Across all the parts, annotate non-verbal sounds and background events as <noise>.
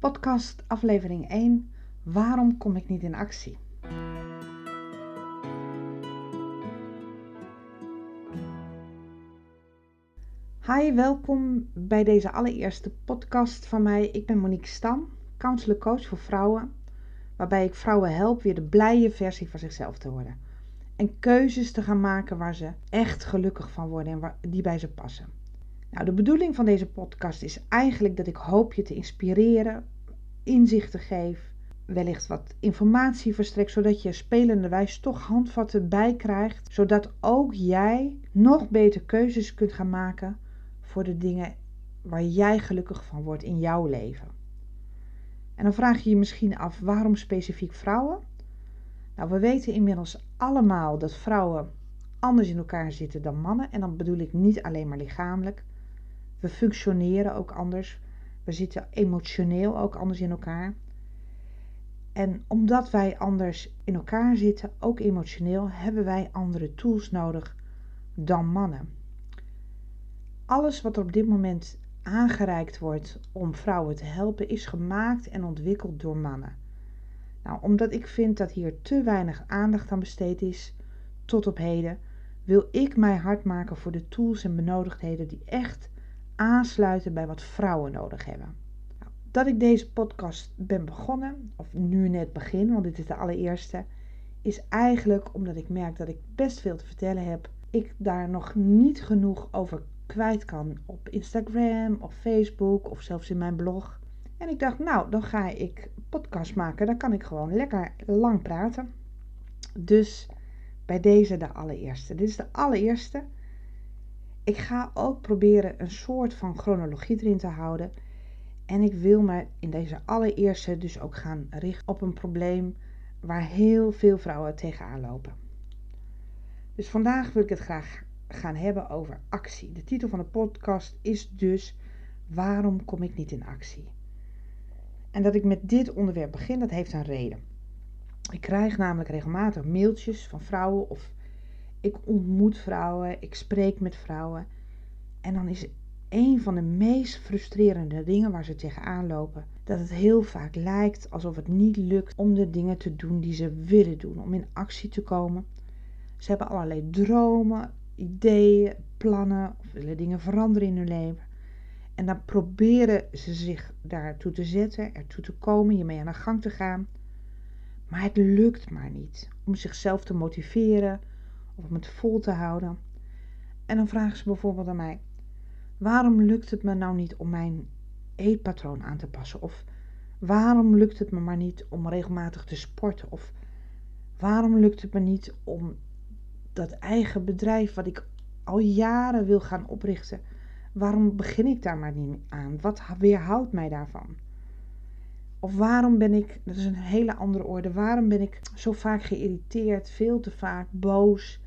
Podcast aflevering 1. Waarom kom ik niet in actie? Hi, welkom bij deze allereerste podcast van mij. Ik ben Monique Stam, counselor coach voor vrouwen, waarbij ik vrouwen help weer de blije versie van zichzelf te worden. En keuzes te gaan maken waar ze echt gelukkig van worden en die bij ze passen. Nou, de bedoeling van deze podcast is eigenlijk dat ik hoop je te inspireren, inzichten geef, wellicht wat informatie verstrek, zodat je spelende wijs toch handvatten bij krijgt, zodat ook jij nog beter keuzes kunt gaan maken voor de dingen waar jij gelukkig van wordt in jouw leven. En dan vraag je je misschien af waarom specifiek vrouwen? Nou, we weten inmiddels allemaal dat vrouwen anders in elkaar zitten dan mannen. En dan bedoel ik niet alleen maar lichamelijk. We functioneren ook anders. We zitten emotioneel ook anders in elkaar. En omdat wij anders in elkaar zitten, ook emotioneel, hebben wij andere tools nodig dan mannen. Alles wat er op dit moment aangereikt wordt om vrouwen te helpen, is gemaakt en ontwikkeld door mannen. Nou, omdat ik vind dat hier te weinig aandacht aan besteed is tot op heden, wil ik mij hard maken voor de tools en benodigdheden die echt aansluiten bij wat vrouwen nodig hebben. Nou, dat ik deze podcast ben begonnen, of nu net begin, want dit is de allereerste, is eigenlijk omdat ik merk dat ik best veel te vertellen heb. Ik daar nog niet genoeg over kwijt kan op Instagram of Facebook of zelfs in mijn blog. En ik dacht, nou, dan ga ik podcast maken. Dan kan ik gewoon lekker lang praten. Dus bij deze de allereerste. Dit is de allereerste. Ik ga ook proberen een soort van chronologie erin te houden. En ik wil me in deze allereerste dus ook gaan richten op een probleem waar heel veel vrouwen tegenaan lopen. Dus vandaag wil ik het graag gaan hebben over actie. De titel van de podcast is dus Waarom kom ik niet in actie? En dat ik met dit onderwerp begin, dat heeft een reden. Ik krijg namelijk regelmatig mailtjes van vrouwen of ik ontmoet vrouwen, ik spreek met vrouwen. En dan is een van de meest frustrerende dingen waar ze tegenaan lopen, dat het heel vaak lijkt alsof het niet lukt om de dingen te doen die ze willen doen, om in actie te komen. Ze hebben allerlei dromen, ideeën, plannen of willen dingen veranderen in hun leven. En dan proberen ze zich daartoe te zetten, ertoe te komen, hiermee aan de gang te gaan. Maar het lukt maar niet om zichzelf te motiveren of om het vol te houden. En dan vragen ze bijvoorbeeld aan mij: waarom lukt het me nou niet om mijn eetpatroon aan te passen? Of waarom lukt het me maar niet om regelmatig te sporten? Of waarom lukt het me niet om dat eigen bedrijf wat ik al jaren wil gaan oprichten? Waarom begin ik daar maar niet aan? Wat weerhoudt mij daarvan? Of waarom ben ik, dat is een hele andere orde, waarom ben ik zo vaak geïrriteerd, veel te vaak boos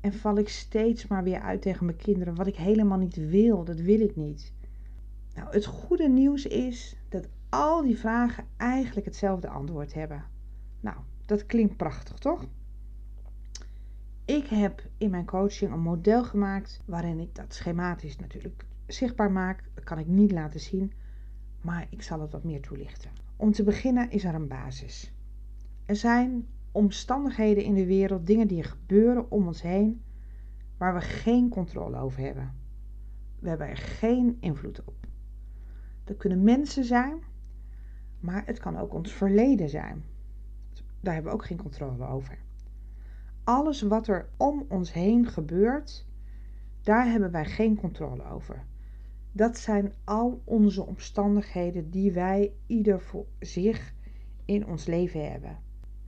en val ik steeds maar weer uit tegen mijn kinderen, wat ik helemaal niet wil, dat wil ik niet. Nou, het goede nieuws is dat al die vragen eigenlijk hetzelfde antwoord hebben. Nou, dat klinkt prachtig, toch? Ik heb in mijn coaching een model gemaakt waarin ik dat schematisch natuurlijk zichtbaar maak. Dat kan ik niet laten zien, maar ik zal het wat meer toelichten. Om te beginnen is er een basis. Er zijn omstandigheden in de wereld, dingen die er gebeuren om ons heen, waar we geen controle over hebben. We hebben er geen invloed op. Dat kunnen mensen zijn, maar het kan ook ons verleden zijn. Daar hebben we ook geen controle over. Alles wat er om ons heen gebeurt, daar hebben wij geen controle over. Dat zijn al onze omstandigheden die wij ieder voor zich in ons leven hebben.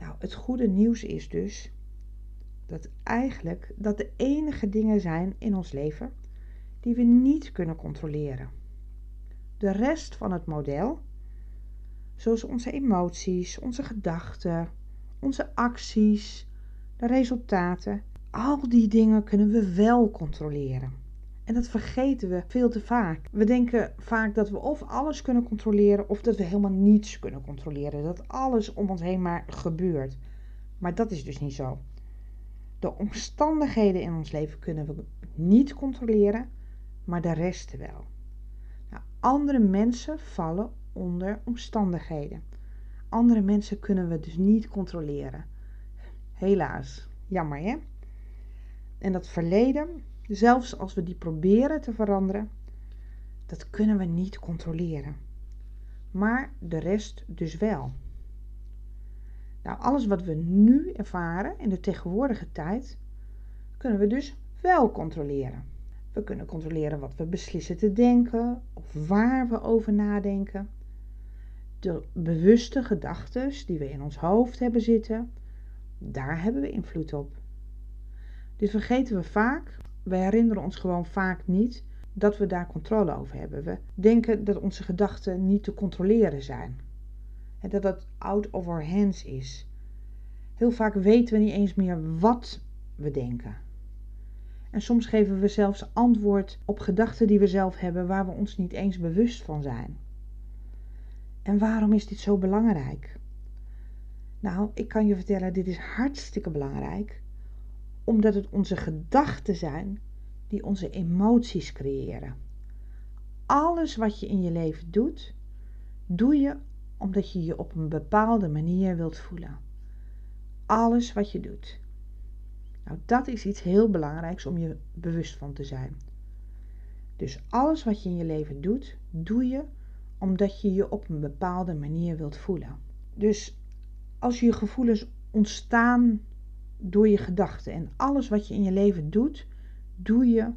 Nou, het goede nieuws is dus dat eigenlijk dat de enige dingen zijn in ons leven die we niet kunnen controleren. De rest van het model, zoals onze emoties, onze gedachten, onze acties, de resultaten, al die dingen kunnen we wel controleren. En dat vergeten we veel te vaak. We denken vaak dat we of alles kunnen controleren of dat we helemaal niets kunnen controleren. Dat alles om ons heen maar gebeurt. Maar dat is dus niet zo. De omstandigheden in ons leven kunnen we niet controleren, maar de rest wel. Nou, andere mensen vallen onder omstandigheden. Andere mensen kunnen we dus niet controleren. Helaas, jammer hè? En dat verleden, zelfs als we die proberen te veranderen, dat kunnen we niet controleren. Maar de rest dus wel. Nou, alles wat we nu ervaren in de tegenwoordige tijd, kunnen we dus wel controleren. We kunnen controleren wat we beslissen te denken of waar we over nadenken. De bewuste gedachten die we in ons hoofd hebben zitten, daar hebben we invloed op. Dit vergeten we vaak. We herinneren ons gewoon vaak niet dat we daar controle over hebben. We denken dat onze gedachten niet te controleren zijn. En dat dat out of our hands is. Heel vaak weten we niet eens meer wat we denken. En soms geven we zelfs antwoord op gedachten die we zelf hebben waar we ons niet eens bewust van zijn. En waarom is dit zo belangrijk? Nou, ik kan je vertellen, dit is hartstikke belangrijk, omdat het onze gedachten zijn die onze emoties creëren. Alles wat je in je leven doet, doe je omdat je je op een bepaalde manier wilt voelen. Alles wat je doet. Nou, dat is iets heel belangrijks om je bewust van te zijn. Dus alles wat je in je leven doet, doe je omdat je je op een bepaalde manier wilt voelen. Dus als je gevoelens ontstaan door je gedachten en alles wat je in je leven doet, doe je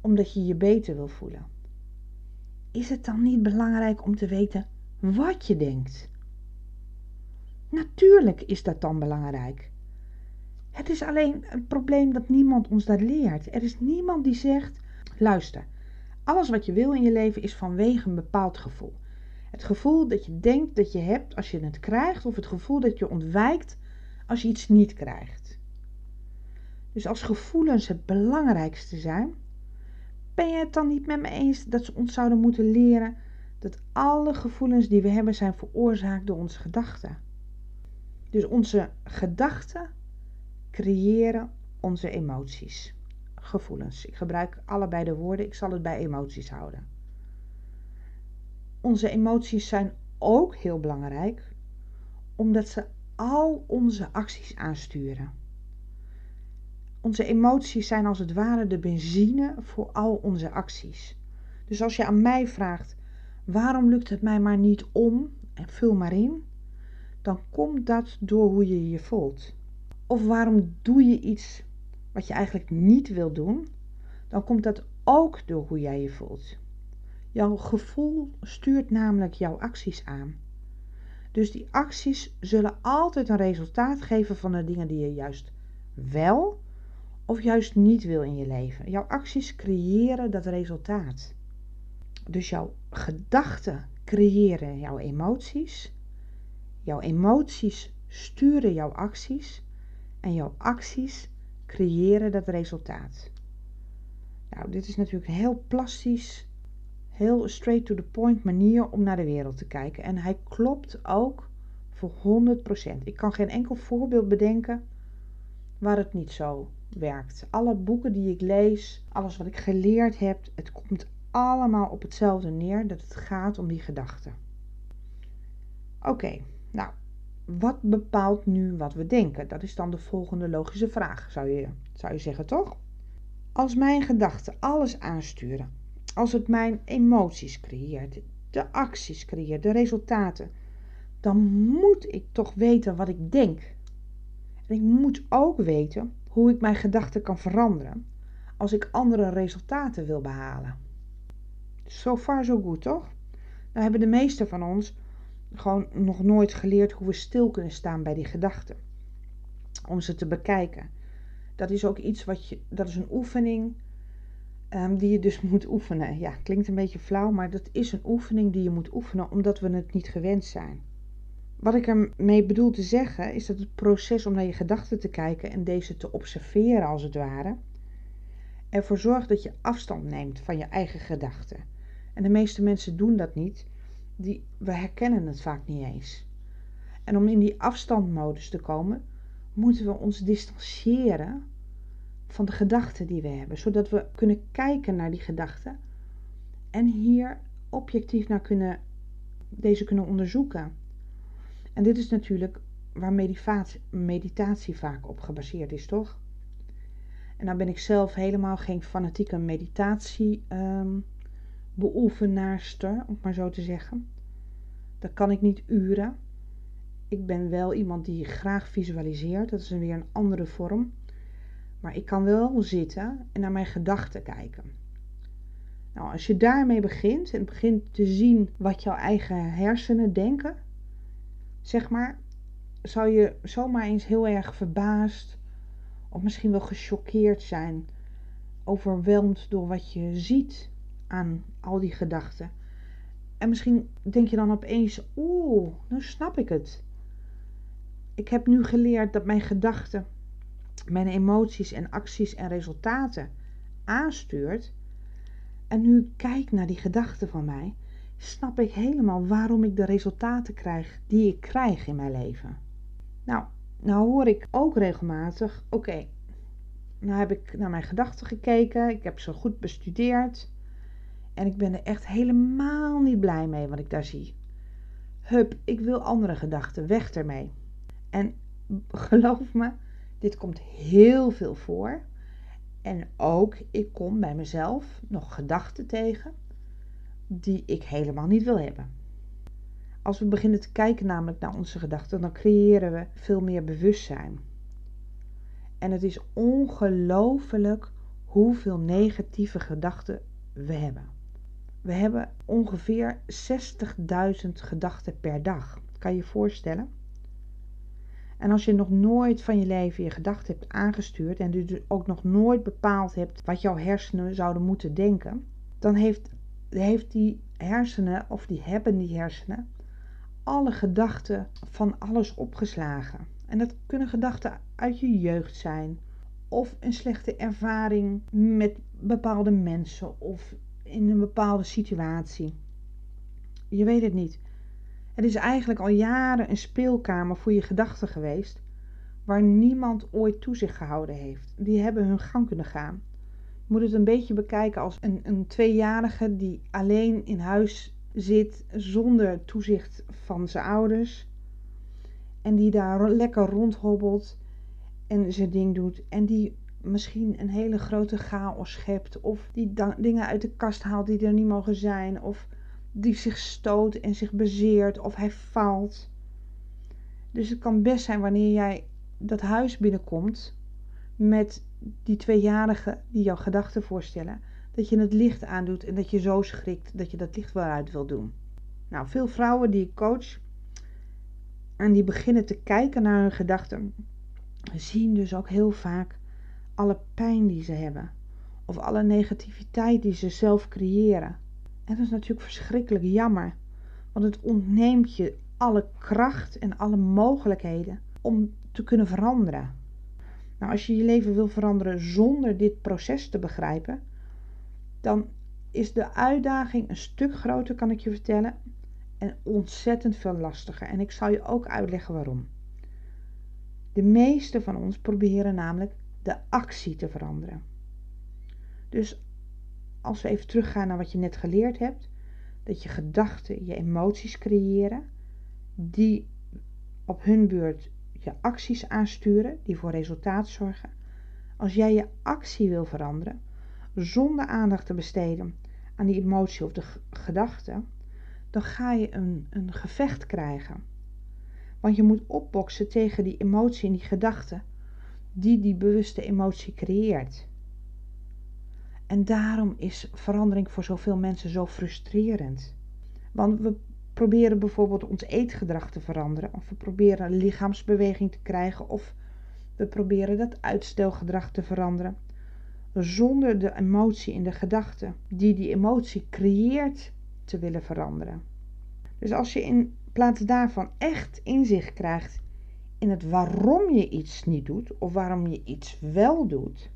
omdat je je beter wil voelen. Is het dan niet belangrijk om te weten wat je denkt? Natuurlijk is dat dan belangrijk. Het is alleen een probleem dat niemand ons dat leert. Er is niemand die zegt: luister, alles wat je wil in je leven is vanwege een bepaald gevoel. Het gevoel dat je denkt dat je hebt als je het krijgt, of het gevoel dat je ontwijkt als je iets niet krijgt. Dus als gevoelens het belangrijkste zijn, ben je het dan niet met me eens dat ze ons zouden moeten leren dat alle gevoelens die we hebben zijn veroorzaakt door onze gedachten? Dus onze gedachten creëren onze emoties, gevoelens. Ik gebruik allebei de woorden, ik zal het bij emoties houden. Onze emoties zijn ook heel belangrijk, omdat ze al onze acties aansturen. Onze emoties zijn als het ware de benzine voor al onze acties. Dus als je aan mij vraagt: waarom lukt het mij maar niet om? En vul maar in, dan komt dat door hoe je je voelt. Of waarom doe je iets wat je eigenlijk niet wil doen? Dan komt dat ook door hoe jij je voelt. Jouw gevoel stuurt namelijk jouw acties aan. Dus die acties zullen altijd een resultaat geven van de dingen die je juist wel of juist niet wil in je leven. Jouw acties creëren dat resultaat. Dus jouw gedachten creëren jouw emoties. Jouw emoties sturen jouw acties. En jouw acties creëren dat resultaat. Nou, dit is natuurlijk een heel plastisch, heel straight to the point manier om naar de wereld te kijken. En hij klopt ook voor 100%. Ik kan geen enkel voorbeeld bedenken waar het niet zo werkt. Alle boeken die ik lees, alles wat ik geleerd heb, het komt allemaal op hetzelfde neer dat het gaat om die gedachten. Oké, nou, wat bepaalt nu wat we denken? Dat is dan de volgende logische vraag, zou je, zou je zeggen, toch? Als mijn gedachten alles aansturen, als het mijn emoties creëert, de acties creëert, de resultaten, dan moet ik toch weten wat ik denk. En ik moet ook weten hoe ik mijn gedachten kan veranderen als ik andere resultaten wil behalen. So far so good, toch? Nou hebben de meesten van ons gewoon nog nooit geleerd hoe we stil kunnen staan bij die gedachten. Om ze te bekijken. Dat is ook iets wat je, dat is een oefening um, die je dus <laughs> moet oefenen. Ja, klinkt een beetje flauw, maar dat is een oefening die je moet oefenen omdat we het niet gewend zijn. Wat ik ermee bedoel te zeggen is dat het proces om naar je gedachten te kijken en deze te observeren als het ware, ervoor zorgt dat je afstand neemt van je eigen gedachten. En de meeste mensen doen dat niet, die, we herkennen het vaak niet eens. En om in die afstandmodus te komen, moeten we ons distancieren van de gedachten die we hebben, zodat we kunnen kijken naar die gedachten en hier objectief naar kunnen deze kunnen onderzoeken. En dit is natuurlijk waar meditatie, vaak op gebaseerd is, toch? En nou ben ik zelf helemaal geen fanatieke meditatie um, beoefenaarster, om maar zo te zeggen. Dat kan ik niet uren. Ik ben wel iemand die graag visualiseert. Dat is weer een andere vorm. Maar ik kan wel zitten en naar mijn gedachten kijken. Nou, als je daarmee begint en begint te zien wat jouw eigen hersenen denken, zeg maar, zou je zomaar eens heel erg verbaasd of misschien wel gechoqueerd zijn, overweldigd door wat je ziet aan al die gedachten. En misschien denk je dan opeens, oeh, nu snap ik het. Ik heb nu geleerd dat mijn gedachten, mijn emoties en acties en resultaten aanstuurt. En nu kijk naar die gedachten van mij, snap ik helemaal waarom ik de resultaten krijg die ik krijg in mijn leven. Nou, nou hoor ik ook regelmatig, oké, nou heb ik naar mijn gedachten gekeken, ik heb ze goed bestudeerd en ik ben er echt helemaal niet blij mee wat ik daar zie. Hup, ik wil andere gedachten, weg ermee. En geloof me, dit komt heel veel voor. En ook, ik kom bij mezelf nog gedachten tegen die ik helemaal niet wil hebben. Als we beginnen te kijken namelijk naar onze gedachten, dan creëren we veel meer bewustzijn. En het is ongelooflijk hoeveel negatieve gedachten we hebben. We hebben ongeveer 60.000 gedachten per dag. Kan je je voorstellen? En als je nog nooit van je leven je gedachten hebt aangestuurd en dus ook nog nooit bepaald hebt wat jouw hersenen zouden moeten denken, dan heeft, heeft die hersenen, of die hebben die hersenen, alle gedachten van alles opgeslagen. En dat kunnen gedachten uit je jeugd zijn, of een slechte ervaring met bepaalde mensen, of in een bepaalde situatie. Je weet het niet. Het is eigenlijk al jaren een speelkamer voor je gedachten geweest, waar niemand ooit toezicht gehouden heeft. Die hebben hun gang kunnen gaan. Moet het een beetje bekijken als een, een tweejarige die alleen in huis zit zonder toezicht van zijn ouders. En die daar lekker rondhobbelt en zijn ding doet. En die misschien een hele grote chaos schept. Of die dingen uit de kast haalt die er niet mogen zijn. Of die zich stoot en zich bezeert. Of hij faalt. Dus het kan best zijn wanneer jij dat huis binnenkomt. Met die tweejarigen die jouw gedachten voorstellen. Dat je het licht aandoet en dat je zo schrikt dat je dat licht wel uit wil doen. Nou, veel vrouwen die ik coach. En die beginnen te kijken naar hun gedachten. Zien dus ook heel vaak alle pijn die ze hebben. Of alle negativiteit die ze zelf creëren. En dat is natuurlijk verschrikkelijk jammer. Want het ontneemt je alle kracht en alle mogelijkheden om te kunnen veranderen. Nou, als je je leven wil veranderen zonder dit proces te begrijpen, dan is de uitdaging een stuk groter, kan ik je vertellen, en ontzettend veel lastiger. En ik zal je ook uitleggen waarom. De meeste van ons proberen namelijk de actie te veranderen. Dus als we even teruggaan naar wat je net geleerd hebt, dat je gedachten je emoties creëren, die op hun beurt je acties aansturen, die voor resultaat zorgen. Als jij je actie wil veranderen, zonder aandacht te besteden aan die emotie of de gedachte, dan ga je een, een gevecht krijgen. Want je moet opboksen tegen die emotie en die gedachte die die bewuste emotie creëert. En daarom is verandering voor zoveel mensen zo frustrerend. Want we proberen bijvoorbeeld ons eetgedrag te veranderen, of we proberen lichaamsbeweging te krijgen, of we proberen dat uitstelgedrag te veranderen, zonder de emotie in de gedachte die die emotie creëert te willen veranderen. Dus als je in plaats daarvan echt inzicht krijgt in het waarom je iets niet doet of waarom je iets wel doet,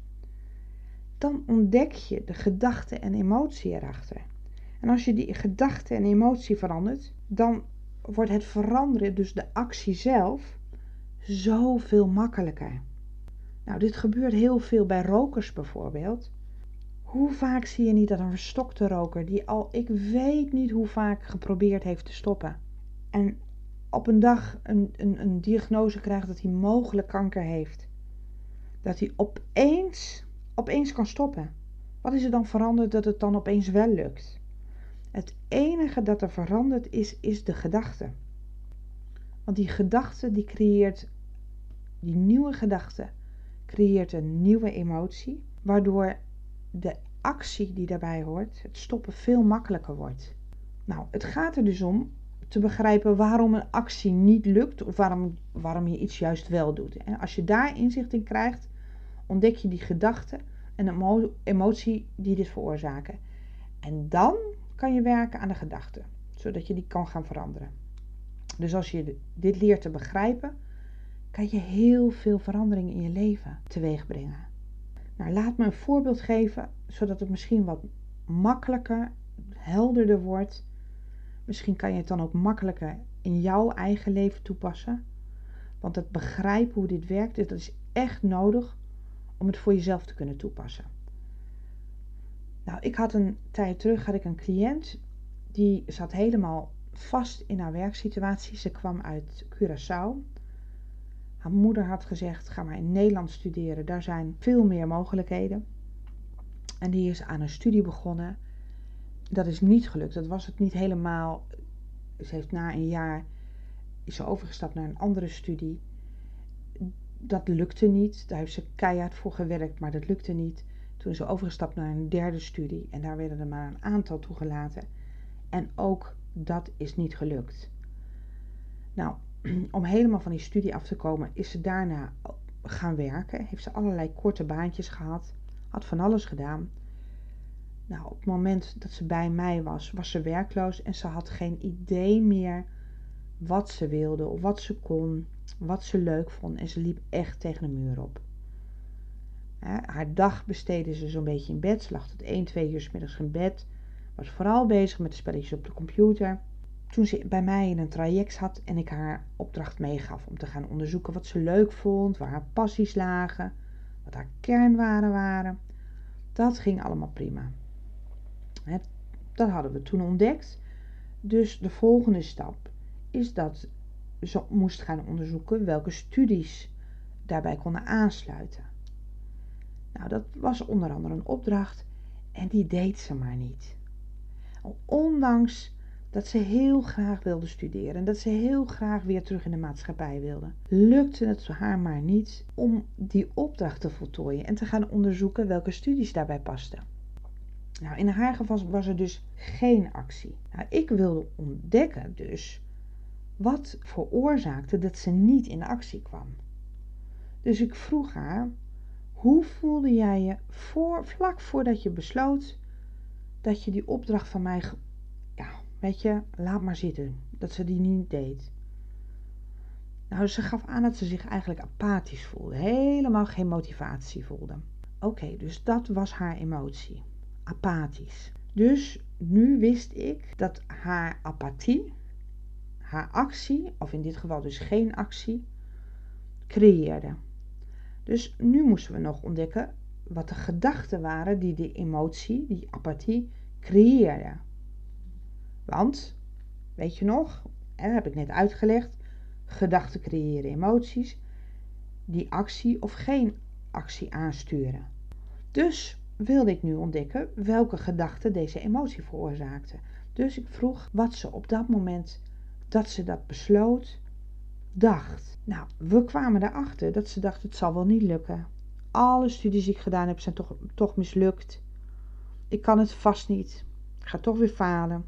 dan ontdek je de gedachte en emotie erachter. En als je die gedachte en emotie verandert, dan wordt het veranderen, dus de actie zelf, zoveel makkelijker. Nou, dit gebeurt heel veel bij rokers bijvoorbeeld. Hoe vaak zie je niet dat een verstokte roker, die al ik weet niet hoe vaak geprobeerd heeft te stoppen, en op een dag een, een, een diagnose krijgt dat hij mogelijk kanker heeft, dat hij opeens, opeens kan stoppen. Wat is er dan veranderd dat het dan opeens wel lukt? Het enige dat er veranderd is, is de gedachte. Want die gedachte die creëert, die nieuwe gedachte creëert een nieuwe emotie, waardoor de actie die daarbij hoort, het stoppen, veel makkelijker wordt. Nou, het gaat er dus om te begrijpen waarom een actie niet lukt of waarom, waarom je iets juist wel doet. En als je daar inzicht in krijgt, ontdek je die gedachte en de emotie die dit veroorzaken. En dan kan je werken aan de gedachte, zodat je die kan gaan veranderen. Dus als je dit leert te begrijpen, kan je heel veel verandering in je leven teweeg brengen. Nou, laat me een voorbeeld geven, zodat het misschien wat makkelijker, helderder wordt. Misschien kan je het dan ook makkelijker in jouw eigen leven toepassen. Want het begrijpen hoe dit werkt, dat is echt nodig om het voor jezelf te kunnen toepassen. Nou, ik had een tijd terug had ik een cliënt die zat helemaal vast in haar werksituatie. Ze kwam uit Curaçao. Haar moeder had gezegd: ga maar in Nederland studeren, daar zijn veel meer mogelijkheden. En die is aan een studie begonnen. Dat is niet gelukt. Dat was het niet helemaal. Ze heeft na een jaar is overgestapt naar een andere studie. Dat lukte niet. Daar heeft ze keihard voor gewerkt, maar dat lukte niet. Toen ze overgestapt naar een derde studie en daar werden er maar een aantal toegelaten. En ook dat is niet gelukt. Nou, <clears throat> om helemaal van die studie af te komen, is ze daarna gaan werken. Heeft ze allerlei korte baantjes gehad. Had van alles gedaan. Nou, op het moment dat ze bij mij was, was ze werkloos en ze had geen idee meer wat ze wilde of wat ze kon, wat ze leuk vond. En ze liep echt tegen de muur op. Haar dag besteedde ze zo'n beetje in bed. Ze lag tot 1, 2 uur s middags in bed. Was vooral bezig met de spelletjes op de computer. Toen ze bij mij in een traject zat en ik haar opdracht meegaf om te gaan onderzoeken wat ze leuk vond, waar haar passies lagen, wat haar kernwaarden waren. Dat ging allemaal prima. Dat hadden we toen ontdekt. Dus de volgende stap is dat ze moest gaan onderzoeken welke studies daarbij konden aansluiten. Nou, dat was onder andere een opdracht en die deed ze maar niet. Ondanks dat ze heel graag wilde studeren en dat ze heel graag weer terug in de maatschappij wilde, lukte het haar maar niet om die opdracht te voltooien en te gaan onderzoeken welke studies daarbij pasten. Nou, in haar geval was er dus geen actie. Nou, ik wilde ontdekken dus wat veroorzaakte dat ze niet in actie kwam. Dus ik vroeg haar hoe voelde jij je voor, vlak voordat je besloot dat je die opdracht van mij, ja, weet je, laat maar zitten, dat ze die niet deed? Nou, ze gaf aan dat ze zich eigenlijk apathisch voelde, helemaal geen motivatie voelde. Oké, dus dat was haar emotie, apathisch. Dus nu wist ik dat haar apathie, haar actie, of in dit geval dus geen actie, creëerde. Dus nu moesten we nog ontdekken wat de gedachten waren die die emotie, die apathie, creëerden. Want, weet je nog, dat heb ik net uitgelegd, gedachten creëren emoties die actie of geen actie aansturen. Dus wilde ik nu ontdekken welke gedachten deze emotie veroorzaakte. Dus ik vroeg wat ze op dat moment dat ze dat besloot, dacht. Nou, we kwamen erachter dat ze dacht: het zal wel niet lukken. Alle studies die ik gedaan heb zijn toch, toch mislukt. Ik kan het vast niet. Ik ga toch weer falen.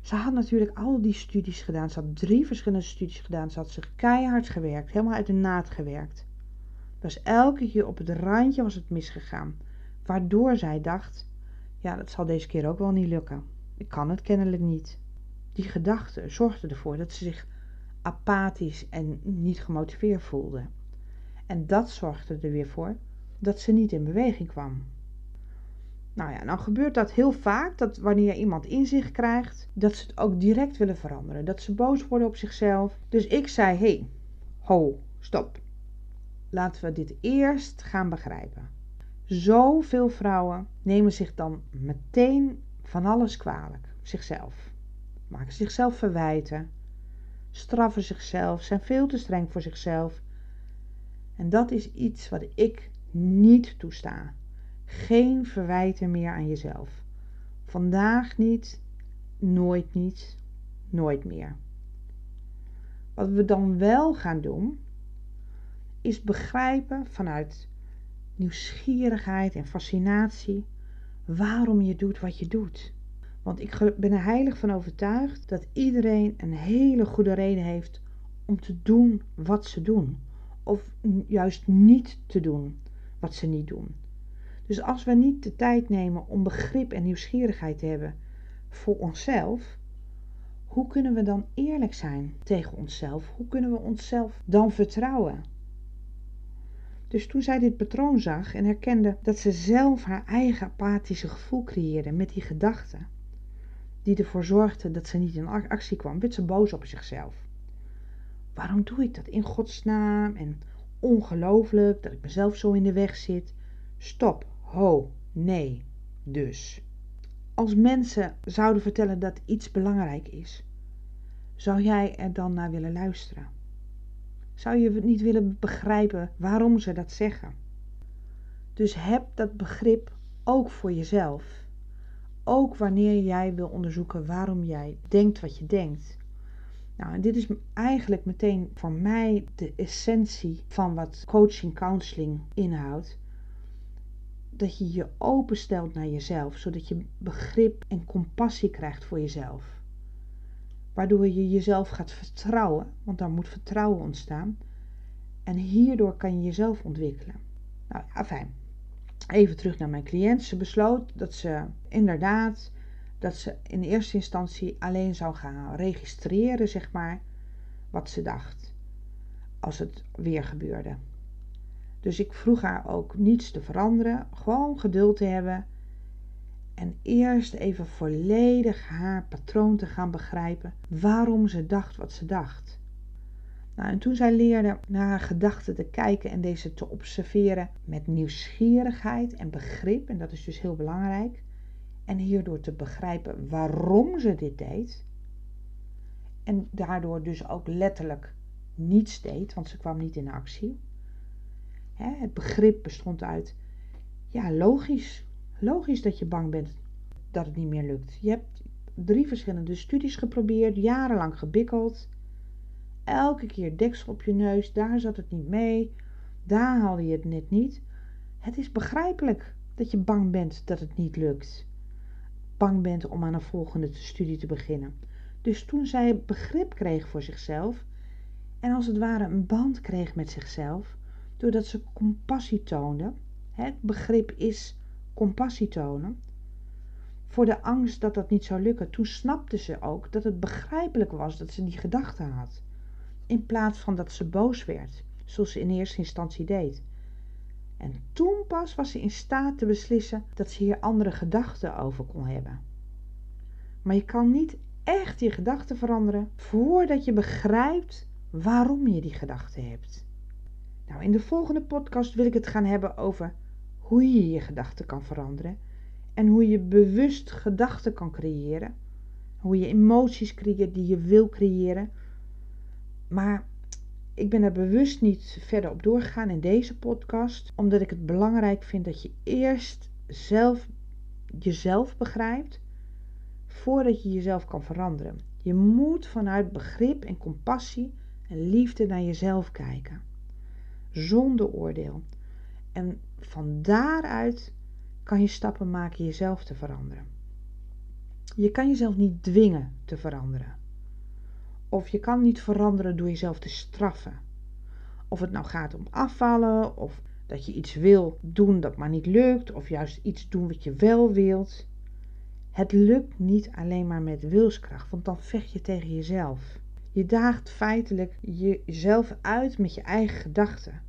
Ze had natuurlijk al die studies gedaan. Ze had drie verschillende studies gedaan. Ze had zich keihard gewerkt, helemaal uit de naad gewerkt. Dus elke keer op het randje was het misgegaan. Waardoor zij dacht: ja, dat zal deze keer ook wel niet lukken. Ik kan het kennelijk niet. Die gedachte zorgde ervoor dat ze zich apathisch en niet gemotiveerd voelde. En dat zorgde er weer voor dat ze niet in beweging kwam. Nou ja, dan gebeurt dat heel vaak, dat wanneer iemand inzicht krijgt, dat ze het ook direct willen veranderen. Dat ze boos worden op zichzelf. Dus ik zei, hé, hey, ho, stop. Laten we dit eerst gaan begrijpen. Zoveel vrouwen nemen zich dan meteen van alles kwalijk. Zichzelf. Maken zichzelf verwijten. Straffen zichzelf. Zijn veel te streng voor zichzelf. En dat is iets wat ik niet toesta. Geen verwijten meer aan jezelf. Vandaag niet, nooit niet, nooit meer. Wat we dan wel gaan doen, is begrijpen vanuit nieuwsgierigheid en fascinatie waarom je doet wat je doet. Want ik ben er heilig van overtuigd dat iedereen een hele goede reden heeft om te doen wat ze doen. Of juist niet te doen wat ze niet doen. Dus als we niet de tijd nemen om begrip en nieuwsgierigheid te hebben voor onszelf, hoe kunnen we dan eerlijk zijn tegen onszelf? Hoe kunnen we onszelf dan vertrouwen? Dus toen zij dit patroon zag en herkende dat ze zelf haar eigen apathische gevoel creëerde met die gedachten, die ervoor zorgde dat ze niet in actie kwam, werd ze boos op zichzelf. Waarom doe ik dat in godsnaam en ongelooflijk dat ik mezelf zo in de weg zit? Stop, ho, nee, dus. Als mensen zouden vertellen dat iets belangrijk is, zou jij er dan naar willen luisteren? Zou je niet willen begrijpen waarom ze dat zeggen? Dus heb dat begrip ook voor jezelf. Ook wanneer jij wil onderzoeken waarom jij denkt wat je denkt. Nou, en dit is eigenlijk meteen voor mij de essentie van wat coaching, counseling inhoudt. Dat je je openstelt naar jezelf, zodat je begrip en compassie krijgt voor jezelf waardoor je jezelf gaat vertrouwen, want daar moet vertrouwen ontstaan. En hierdoor kan je jezelf ontwikkelen. Nou ja, fijn. Even terug naar mijn cliënt. Ze besloot dat ze inderdaad, dat ze in eerste instantie alleen zou gaan registreren, zeg maar, wat ze dacht. Als het weer gebeurde. Dus ik vroeg haar ook niets te veranderen, gewoon geduld te hebben en eerst even volledig haar patroon te gaan begrijpen waarom ze dacht wat ze dacht. Nou, en toen zij leerde naar haar gedachten te kijken en deze te observeren met nieuwsgierigheid en begrip, en dat is dus heel belangrijk, en hierdoor te begrijpen waarom ze dit deed, en daardoor dus ook letterlijk niets deed, want ze kwam niet in actie. Het begrip bestond uit, ja, logisch, Logisch dat je bang bent dat het niet meer lukt. Je hebt drie verschillende studies geprobeerd, jarenlang gebikkeld. Elke keer deksel op je neus, daar zat het niet mee, daar haalde je het net niet. Het is begrijpelijk dat je bang bent dat het niet lukt. Bang bent om aan een volgende studie te beginnen. Dus toen zij begrip kreeg voor zichzelf en als het ware een band kreeg met zichzelf, doordat ze compassie toonde, het begrip is compassie tonen voor de angst dat dat niet zou lukken. Toen snapte ze ook dat het begrijpelijk was dat ze die gedachte had, in plaats van dat ze boos werd, zoals ze in eerste instantie deed. En toen pas was ze in staat te beslissen dat ze hier andere gedachten over kon hebben. Maar je kan niet echt je gedachten veranderen voordat je begrijpt waarom je die gedachten hebt. Nou, in de volgende podcast wil ik het gaan hebben over hoe je je gedachten kan veranderen en hoe je bewust gedachten kan creëren. Hoe je emoties creëert die je wil creëren. Maar ik ben er bewust niet verder op doorgegaan in deze podcast, omdat ik het belangrijk vind dat je eerst zelf jezelf begrijpt voordat je jezelf kan veranderen. Je moet vanuit begrip en compassie en liefde naar jezelf kijken, zonder oordeel. En van daaruit kan je stappen maken jezelf te veranderen. Je kan jezelf niet dwingen te veranderen. Of je kan niet veranderen door jezelf te straffen. Of het nou gaat om afvallen, of dat je iets wil doen dat maar niet lukt, of juist iets doen wat je wel wilt. Het lukt niet alleen maar met wilskracht, want dan vecht je tegen jezelf. Je daagt feitelijk jezelf uit met je eigen gedachten.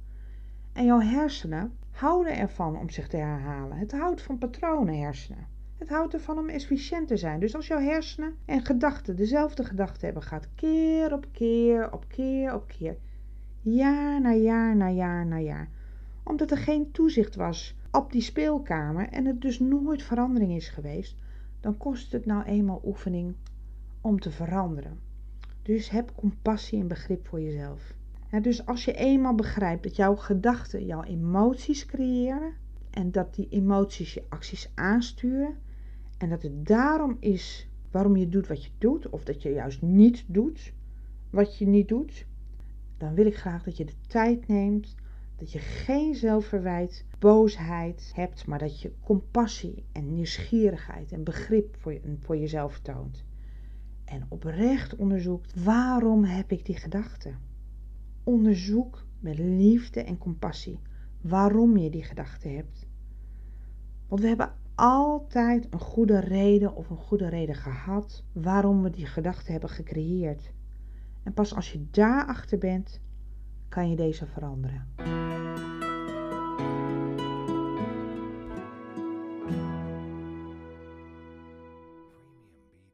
En jouw hersenen houden ervan om zich te herhalen. Het houdt van patronen hersenen. Het houdt ervan om efficiënt te zijn. Dus als jouw hersenen en gedachten dezelfde gedachten hebben, gaat keer op keer op keer op keer. Jaar na jaar na jaar na jaar. Omdat er geen toezicht was op die speelkamer en het dus nooit verandering is geweest, dan kost het nou eenmaal oefening om te veranderen. Dus heb compassie en begrip voor jezelf. dus als je eenmaal begrijpt dat jouw gedachten jouw emoties creëren en dat die emoties je acties aansturen en dat het daarom is waarom je doet wat je doet of dat je juist niet doet wat je niet doet, dan wil ik graag dat je de tijd neemt, dat je geen zelfverwijt, boosheid hebt, maar dat je compassie en nieuwsgierigheid en begrip voor, je, voor jezelf toont. En oprecht onderzoekt, waarom heb ik die gedachten? Onderzoek met liefde en compassie waarom je die gedachten hebt. Want we hebben altijd een goede reden of een goede reden gehad waarom we die gedachten hebben gecreëerd. En pas als je daarachter bent, kan je deze veranderen.